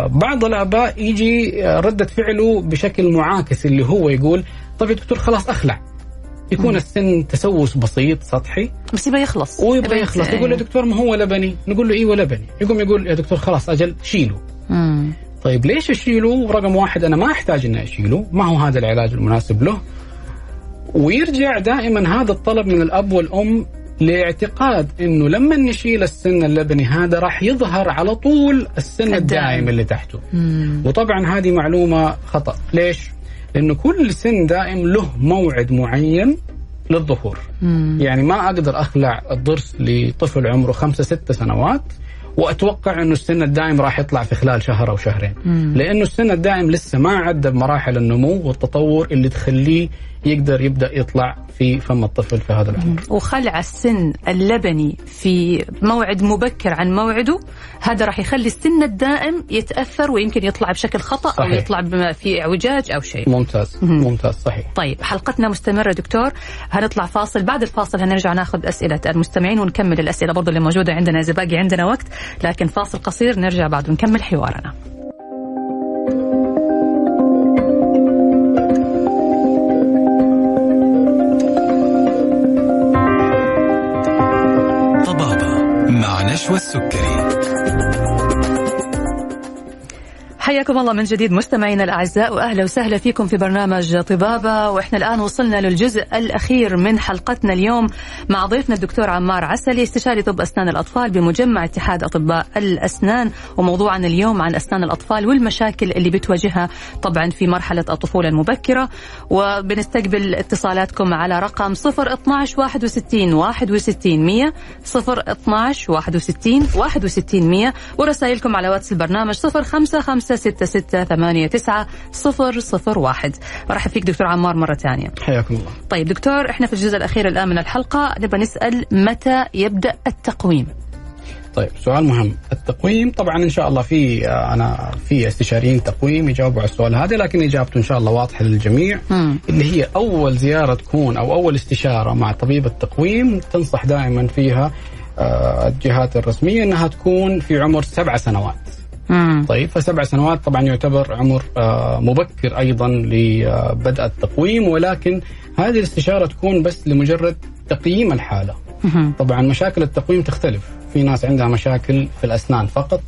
بعض الآباء يجي آه، ردة فعله بشكل معاكس اللي هو يقول طيب يا دكتور خلاص أخلع. يكون السن تسوس بسيط سطحي. بس يبغى يخلص. ويبغى يخلص. يقول يا دكتور ما هو لبني؟ نقول له أيوه لبني. يقوم يقول يا دكتور خلاص أجل شيله مم. طيب ليش اشيله رقم واحد أنا ما أحتاج إني أشيله. ما هو هذا العلاج المناسب له. ويرجع دائما هذا الطلب من الأب والأم لاعتقاد إنه لما نشيل السن اللبني هذا راح يظهر على طول السن الدائم اللي تحته مم. وطبعا هذه معلومة خطأ ليش لأنه كل سن دائم له موعد معين للظهور مم. يعني ما أقدر أخلع الضرس لطفل عمره خمسة ستة سنوات وأتوقع إنه السن الدائم راح يطلع في خلال شهر أو شهرين مم. لأنه السن الدائم لسه ما عدى بمراحل النمو والتطور اللي تخليه يقدر يبدأ يطلع في فم الطفل في هذا العمر. وخلع السن اللبني في موعد مبكر عن موعده هذا راح يخلي السن الدائم يتأثر ويمكن يطلع بشكل خطأ أو صحيح. يطلع بما في اعوجاج أو شيء. ممتاز مهم. ممتاز صحيح. طيب حلقتنا مستمرة دكتور هنطلع فاصل بعد الفاصل هنرجع ناخذ أسئلة المستمعين ونكمل الأسئلة برضو اللي موجودة عندنا إذا باقي عندنا وقت لكن فاصل قصير نرجع بعد ونكمل حوارنا. مع نشوى حياكم الله من جديد مستمعينا الأعزاء وأهلا وسهلا فيكم في برنامج طبابة. وإحنا الآن وصلنا للجزء الأخير من حلقتنا اليوم مع ضيفنا الدكتور عمار عسلي استشاري طب أسنان الأطفال بمجمع اتحاد أطباء الأسنان. وموضوعنا اليوم عن أسنان الأطفال والمشاكل اللي بتواجهها طبعا في مرحلة الطفولة المبكرة. وبنستقبل اتصالاتكم على رقم 012 61 61 100 012 61 61 100 ورسائلكم على واتس البرنامج 055 66 89 001 برحب فيك دكتور عمار مرة ثانية. حياكم الله. طيب دكتور إحنا في الجزء الأخير الآن من الحلقة. نبغى نسأل متى يبدأ التقويم؟ طيب سؤال مهم. التقويم طبعا إن شاء الله في آه، أنا في استشاريين تقويم يجاوبوا على السؤال هذا لكن إجابته إن شاء الله واضحة للجميع. مم. اللي هي أول زيارة تكون أو أول استشارة مع طبيب التقويم تنصح دائما فيها آه، الجهات الرسمية إنها تكون في عمر سبع سنوات. مم. طيب فسبع سنوات طبعا يعتبر عمر آه، مبكر أيضا لبدء التقويم ولكن هذه الاستشارة تكون بس لمجرد تقييم الحالة مهم. طبعا مشاكل التقويم تختلف في ناس عندها مشاكل في الأسنان فقط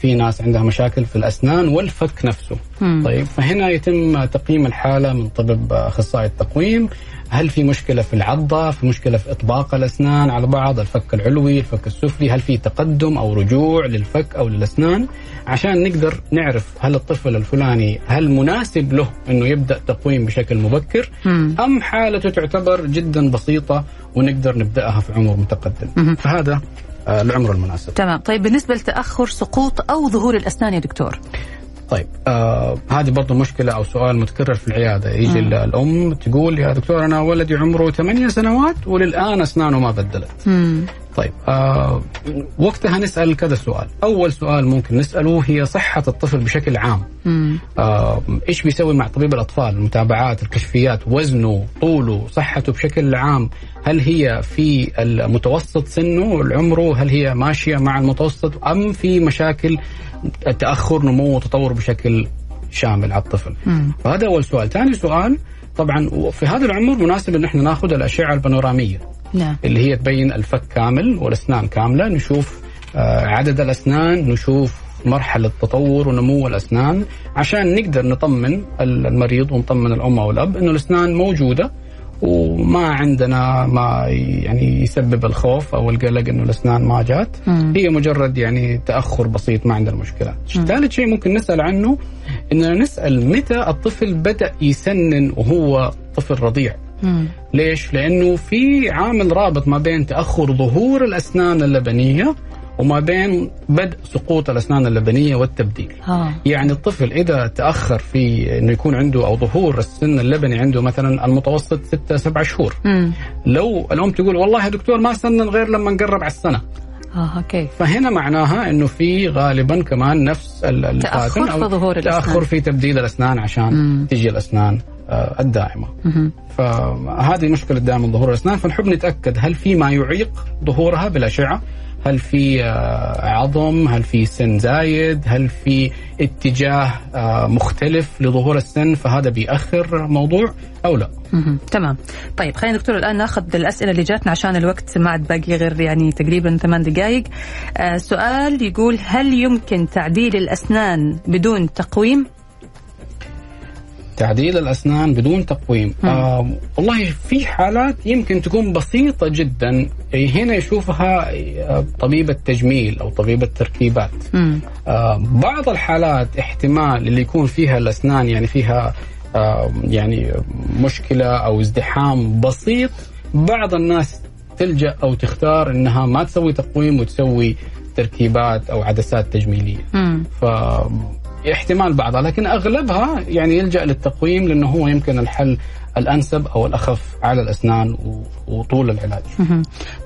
في ناس عندها مشاكل في الأسنان والفك نفسه مم. طيب فهنا يتم تقييم الحالة من طبيب أخصائي التقويم هل في مشكلة في العضة في مشكلة في إطباق الأسنان على بعض الفك العلوي الفك السفلي هل في تقدم أو رجوع للفك أو للأسنان عشان نقدر نعرف هل الطفل الفلاني هل مناسب له إنه يبدأ تقويم بشكل مبكر مم. أم حالته تعتبر جدا بسيطة ونقدر نبدأها في عمر متقدم مهم. فهذا العمر المناسب. تمام. طيب بالنسبة لتأخر سقوط أو ظهور الأسنان يا دكتور؟ طيب آه هذه برضه مشكلة أو سؤال متكرر في العيادة. يجي مم. الأم تقول يا دكتور أنا ولدي عمره 8 سنوات وللآن أسنانه ما بدلت. مم. طيب آه وقتها نسأل كذا سؤال. أول سؤال ممكن نسأله هي صحة الطفل بشكل عام. آه إيش بيسوي مع طبيب الأطفال؟ المتابعات الكشفيات وزنه طوله صحته بشكل عام؟ هل هي في المتوسط سنه عمره هل هي ماشية مع المتوسط؟ أم في مشاكل تأخر نمو وتطور بشكل شامل على الطفل؟ مم. فهذا أول سؤال. ثاني سؤال طبعا في هذا العمر مناسب إن إحنا ناخذ الأشعة البانورامية. نعم. اللي هي تبين الفك كامل والأسنان كاملة. نشوف آه، عدد الأسنان نشوف مرحلة تطور ونمو الأسنان. عشان نقدر نطمن المريض ونطمن الأم أو الأب إنه الأسنان موجودة وما عندنا ما يعني يسبب الخوف أو القلق إنه الأسنان ما جات. مم. هي مجرد يعني تأخر بسيط ما عندنا مشكلة. ثالث شيء ممكن نسأل عنه إننا نسأل متى الطفل بدأ يسنن وهو طفل رضيع؟ مم. ليش؟ لأنه في عامل رابط ما بين تأخر ظهور الأسنان اللبنية وما بين بدء سقوط الأسنان اللبنية والتبديل ها يعني الطفل إذا تأخر في أنه يكون عنده أو ظهور السن اللبني عنده مثلا المتوسط ستة سبعة شهور مم. لو الأم تقول والله يا دكتور ما سنن غير لما نقرب على السنة آه okay فهنا معناها إنه في غالبا كمان نفس ال- ال pattern تأخر في ظهور الأسنان. تاخر في تبديل الأسنان عشان مم. تجي الأسنان آه، الدائمه مهم. فهذه مشكلة دائما ظهور الأسنان. فنحب نتأكد هل في ما يعيق ظهورها بالاشعه هل في آه، عظم؟ هل في سن زايد؟ هل في اتجاه آه، مختلف لظهور السن؟ فهذا بيأخر موضوع أو لا. تمام. طيب خلينا دكتور الآن ناخذ الأسئلة اللي جاتنا عشان الوقت ما عاد باقي غير يعني تقريبا ثمان دقائق آه سؤال يقول هل يمكن تعديل الأسنان بدون تقويم؟ تعديل الأسنان بدون تقويم. آه والله في حالات يمكن تكون بسيطة جدا. هنا يشوفها آه، طبيب التجميل أو طبيب التركيبات. آه بعض الحالات احتمال اللي يكون فيها الأسنان يعني فيها آه يعني مشكلة أو ازدحام بسيط بعض الناس تلجأ أو تختار إنها ما تسوي تقويم وتسوي تركيبات أو عدسات تجميلية. مم. ف احتمال بعضها لكن أغلبها يعني يلجأ للتقويم لأنه هو يمكن الحل الأنسب أو الأخف على الأسنان وطول العلاج.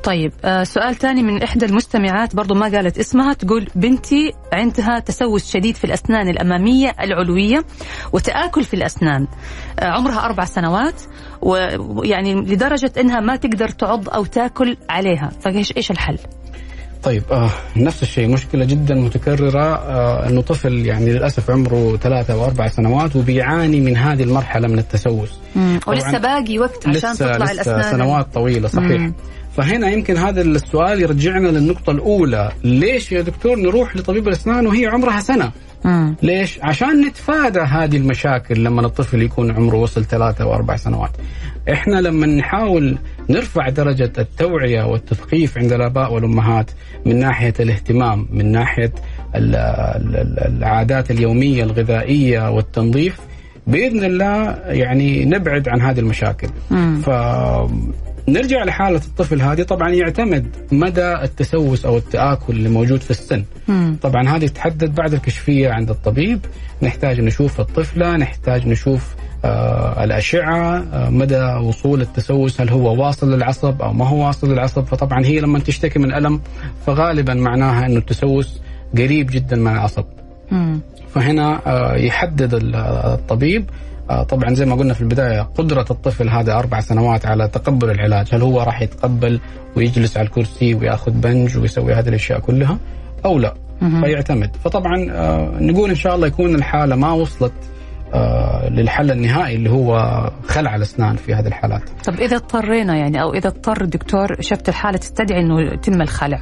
طيب آه سؤال ثاني من إحدى المستمعات برضو ما قالت اسمها تقول بنتي عندها تسوس شديد في الأسنان الأمامية العلوية وتآكل في الأسنان آه عمرها أربع سنوات ويعني لدرجة أنها ما تقدر تعض أو تاكل عليها فإيش إيش الحل؟ طيب آه نفس الشيء مشكلة جدا متكررة آه إنه طفل يعني للأسف عمره ثلاثة أو أربع سنوات وبيعاني من هذه المرحلة من التسوس. ولسه باقي وقت عشان لسه تطلع لسه الأسنان سنوات طويلة صحيح مم. فهنا يمكن هذا السؤال يرجعنا للنقطة الأولى ليش يا دكتور نروح لطبيب الأسنان وهي عمرها سنة مم. ليش؟ عشان نتفادى هذه المشاكل لما الطفل يكون عمره وصل ثلاثة أو أربع سنوات إحنا لما نحاول نرفع درجة التوعية والتثقيف عند الآباء والأمهات من ناحية الاهتمام من ناحية ال- ال- ال- العادات اليومية الغذائية والتنظيف بإذن الله يعني نبعد عن هذه المشاكل مم. فنرجع لحالة الطفل هذه. طبعا يعتمد مدى التسوس أو التآكل اللي موجود في السن. مم. طبعا هذه تحدد بعد الكشفية عند الطبيب. نحتاج نشوف الطفلة نحتاج نشوف آه الأشعة آه مدى وصول التسوس هل هو واصل للعصب أو ما هو واصل للعصب. فطبعا هي لما تشتكي من ألم فغالبا معناها أنه التسوس قريب جدا من العصب. مم. فهنا آه، يحدد ال- الطبيب آه، طبعا زي ما قلنا في البداية قدرة الطفل هذا أربع سنوات على تقبل العلاج، هل هو راح يتقبل ويجلس على الكرسي ويأخذ بنج ويسوي هذه الأشياء كلها أو لا؟ فيعتمد، فطبعا آه، نقول إن شاء الله يكون الحالة ما وصلت آه، للحل النهائي اللي هو خلع الأسنان في هذه الحالات. طب إذا اضطرينا يعني أو إذا اضطر الدكتور شفت الحالة تستدعي إنه يتم الخلع.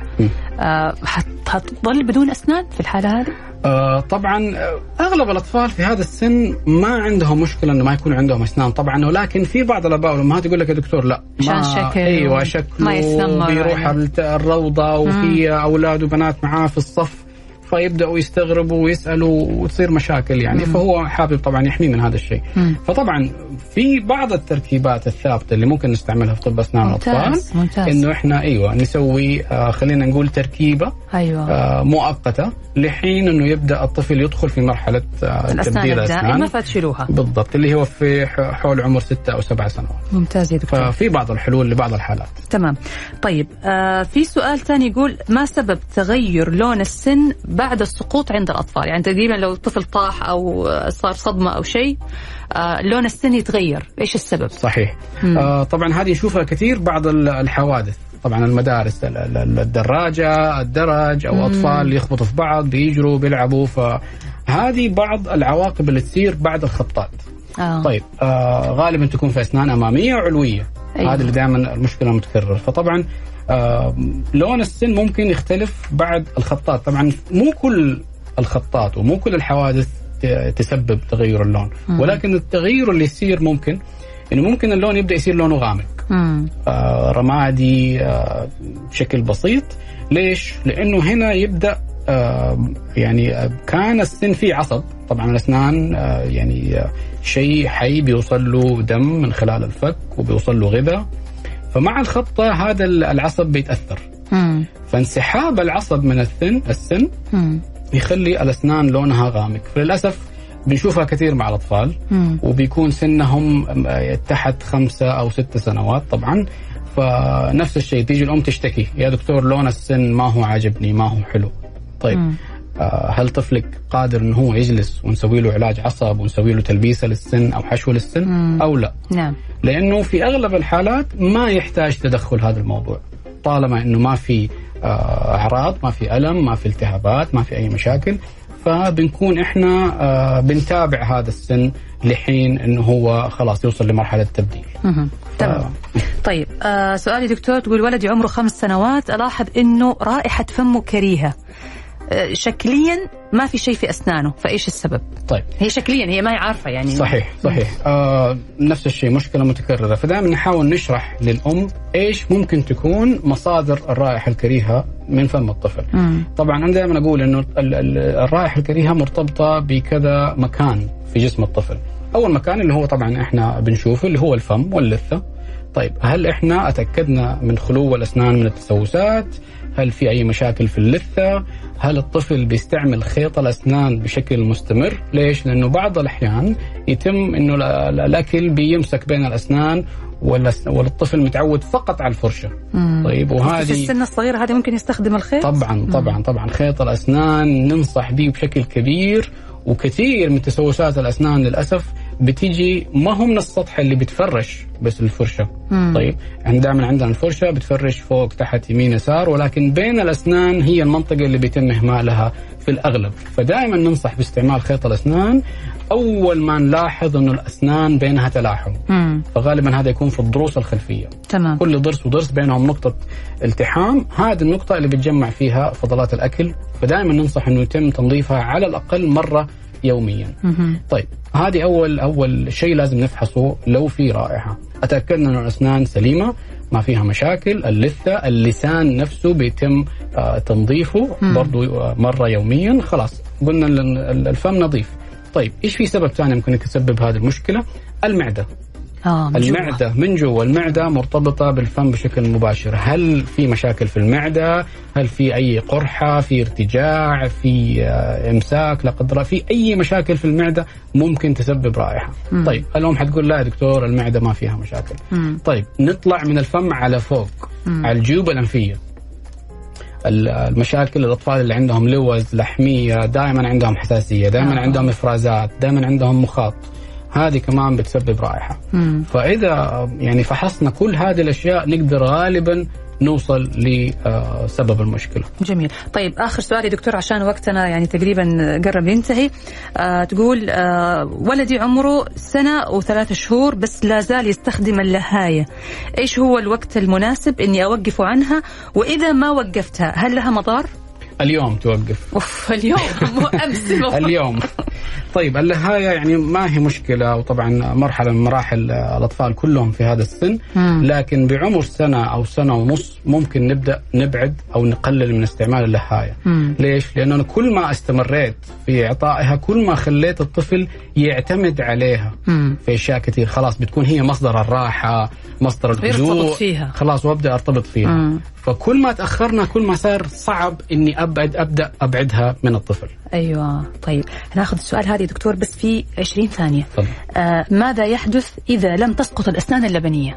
آه حت- حتضل بدون أسنان في الحالة هذه؟ آه، طبعا آه، أغلب الأطفال في هذا السن ما عندهم مشكلة إنه ما يكون عندهم أسنان طبعا ولكن في بعض الأباء والامهات يقول لك يا دكتور لا عشان شكل أيوه شكله ما يتسمر بيروح يعني. الروضة وفي أولاد وبنات معاه في الصف فيبدأوا يستغربوا ويسألوا وتصير مشاكل يعني فهو حابب طبعا يحميه من هذا الشيء. مم. فطبعا في بعض التركيبات الثابتة اللي ممكن نستعملها في طب أسنان الأطفال إنه إحنا أيوه نسوي آه خلينا نقول تركيبة أيوه. آه، مؤقتة لحين إنه يبدأ الطفل يدخل في مرحلة آه، تبديل الأسنان. فتشيلوها بالضبط اللي هو في حول عمر ستة أو سبع سنوات. ممتاز يا دكتور. ففي بعض الحلول لبعض الحالات. تمام. طيب آه في سؤال ثاني يقول ما سبب تغير لون السن بعد السقوط عند الأطفال. يعني تقريبا لو الطفل طاح أو صار صدمة أو شيء آه لون السن يتغير. إيش السبب؟ صحيح. مم. آه طبعا هذه نشوفها كثير بعض ال- الحوادث. طبعا المدارس ال- ال- الدراجة الدرج أو أطفال يخبطوا في بعض بيجروا بيلعبوا. فهذه بعض العواقب اللي تصير بعد الخبطات. آه. طيب آه غالبا تكون في أسنان أمامية وعلوية. أيوة. هذا اللي دائما المشكلة المتكرر فطبعا لون السن ممكن يختلف بعد الخطات طبعا مو كل الخطات ومو كل الحوادث تسبب تغير اللون مم. ولكن التغير اللي يصير ممكن انه ممكن اللون يبدأ يصير لونه غامق. آه رمادي آه بشكل بسيط ليش؟ لأنه هنا يبدأ آه يعني كان السن فيه عصب طبعا الأسنان آه يعني آه شيء حي بيوصل له دم من خلال الفك وبيوصل له غذاء فمع الخبطه هذا العصب بيتأثر مم. فانسحاب العصب من السن السن. يخلي الأسنان لونها غامق فللأسف بنشوفها كثير مع الأطفال مم. وبيكون سنهم تحت خمسة أو ست سنوات طبعا فنفس الشيء تيجي الأم تشتكي يا دكتور لون السن ما هو عاجبني ما هو حلو طيب هل طفلك قادر إنه هو يجلس ونسوي له علاج عصب ونسوي له تلبيسه للسن أو حشو للسن مم. أو لا؟ نعم. لأنه في أغلب الحالات ما يحتاج تدخل هذا الموضوع. طالما إنه ما في آه، أعراض ما في ألم ما في التهابات ما في أي مشاكل فبنكون إحنا آه، بنتابع هذا السن لحين إنه هو خلاص يوصل لمرحلة التبديل. تمام. طيب آه سؤالي دكتور تقول ولدي عمره خمس سنوات ألاحظ إنه رائحة فمه كريهة. آه، شكليا ما في شيء في أسنانه فإيش السبب؟ طيب. هي شكليا هي ما هي عارفة يعني. صحيح صحيح. آه نفس الشيء مشكلة متكررة. فدائما نحاول نشرح للأم إيش ممكن تكون مصادر الرائحة الكريهة من فم الطفل. مم. طبعا أنا دائما أقول إنه ال- ال- الرائحة الكريهة مرتبطة بكذا مكان في جسم الطفل. أول مكان اللي هو طبعا إحنا بنشوفه اللي هو الفم واللثة. طيب هل إحنا أتأكدنا من خلو الأسنان من التسوسات؟ هل في أي مشاكل في اللثة؟ هل الطفل بيستعمل خيط الأسنان بشكل مستمر؟ ليش؟ لأنه بعض الأحيان يتم إنه ال- ال- الأكل بيمسك بين الأسنان والأس- والطفل متعود فقط على الفرشة. مم. طيب في وهذه السن الصغيره هذه ممكن يستخدم الخيط؟ طبعا طبعا طبعا. خيط الأسنان ننصح به بشكل كبير وكثير من تسوسات الأسنان للأسف بتيجي ما هو من السطح اللي بتفرش بس الفرشة. مم. طيب يعني دائما عندنا الفرشة بتفرش فوق تحت يمين يسار ولكن بين الأسنان هي المنطقة اللي بيتم إهمالها في الأغلب. فدائما ننصح باستعمال خيط الأسنان أول ما نلاحظ إنه الأسنان بينها تلاحم. مم. فغالبا هذا يكون في الضروس الخلفية. تمام. كل ضرس وضرس بينهم نقطة التحام. هذه النقطة اللي بتجمع فيها فضلات الأكل. فدائما ننصح أنه يتم تنظيفها على الأقل مرة يوميا. طيب هذه أول أول شيء لازم نفحصه لو في رائحة أتأكدنا أن الأسنان سليمة ما فيها مشاكل اللثة اللسان نفسه بيتم آه، تنظيفه مم. برضو آه، مرة يوميا خلاص قلنا ال- ال- الفم نظيف طيب إيش في سبب ثاني ممكن يسبب هذه المشكلة؟ المعدة آه من. المعدة من جوا. المعدة مرتبطة بالفم بشكل مباشر. هل في مشاكل في المعدة؟ هل في أي قرحة؟ في ارتجاع؟ في آه، إمساك؟ لا قدر في أي مشاكل في المعدة ممكن تسبب رائحة. مم. طيب الأم حتقول لا يا دكتور المعدة ما فيها مشاكل. مم. طيب نطلع من الفم على فوق مم. على الجيوب الأنفية. ال- المشاكل الأطفال اللي عندهم لوز لحمية دائما عندهم حساسية دائما آه. عندهم إفرازات دائما عندهم مخاط. هذه كمان بتسبب رائحة مم. فإذا يعني فحصنا كل هذه الأشياء نقدر غالبا نوصل لسبب المشكلة. جميل طيب آخر سؤال يا دكتور عشان وقتنا يعني تقريبا قرب ينتهي آه تقول آه ولدي عمره سنة وثلاثة شهور بس لا زال يستخدم اللهاية إيش هو الوقت المناسب إني أوقف عنها وإذا ما وقفتها هل لها مضار؟ اليوم توقف أوف اليوم مو المفروض. اليوم طيب اللهايه يعني ما هي مشكلة وطبعا مرحلة من مراحل الأطفال كلهم في هذا السن مم. لكن بعمر سنة أو سنة ونص ممكن نبدأ نبعد أو نقلل من استعمال اللهايه مم. ليش؟ لأنه أنا كل ما استمريت في إعطائها كل ما خليت الطفل يعتمد عليها مم. في أشياء كثير خلاص بتكون هي مصدر الراحة مصدر الهدوء فيها. خلاص وأبدأ أرتبط فيها مم. فكل ما تأخرنا كل ما صار صعب إني أبعد أبدأ أبعدها من الطفل أيوة طيب هناخذ السؤال يا دكتور بس في 20 ثانية آه ماذا يحدث إذا لم تسقط الأسنان اللبنية؟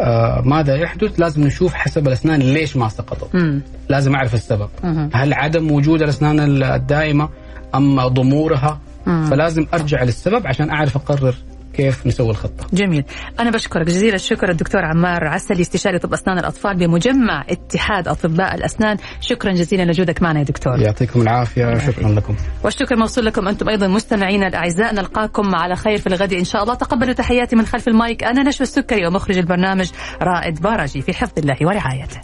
آه ماذا يحدث لازم نشوف حسب الأسنان ليش ما سقطت مم. لازم أعرف السبب مهم. هل عدم وجود الأسنان الدائمة أم ضمورها مم. فلازم أرجع للسبب عشان أعرف أقرر كيف نسوي الخطة؟ جميل. أنا بشكرك جزيل الشكر الدكتور عمار عسلي استشاري طب أسنان الأطفال بمجمع اتحاد أطباء الأسنان. شكرا جزيلا لوجودك معنا يا دكتور. يعطيكم العافية. شكرا لكم. والشكر موصول لكم أنتم أيضا مستمعينا الأعزاء. نلقاكم على خير في الغد إن شاء الله. تقبلوا تحياتي من خلف المايك. أنا نشوى السكري ومخرج البرنامج رائد باراجي في حفظ الله ورعايته.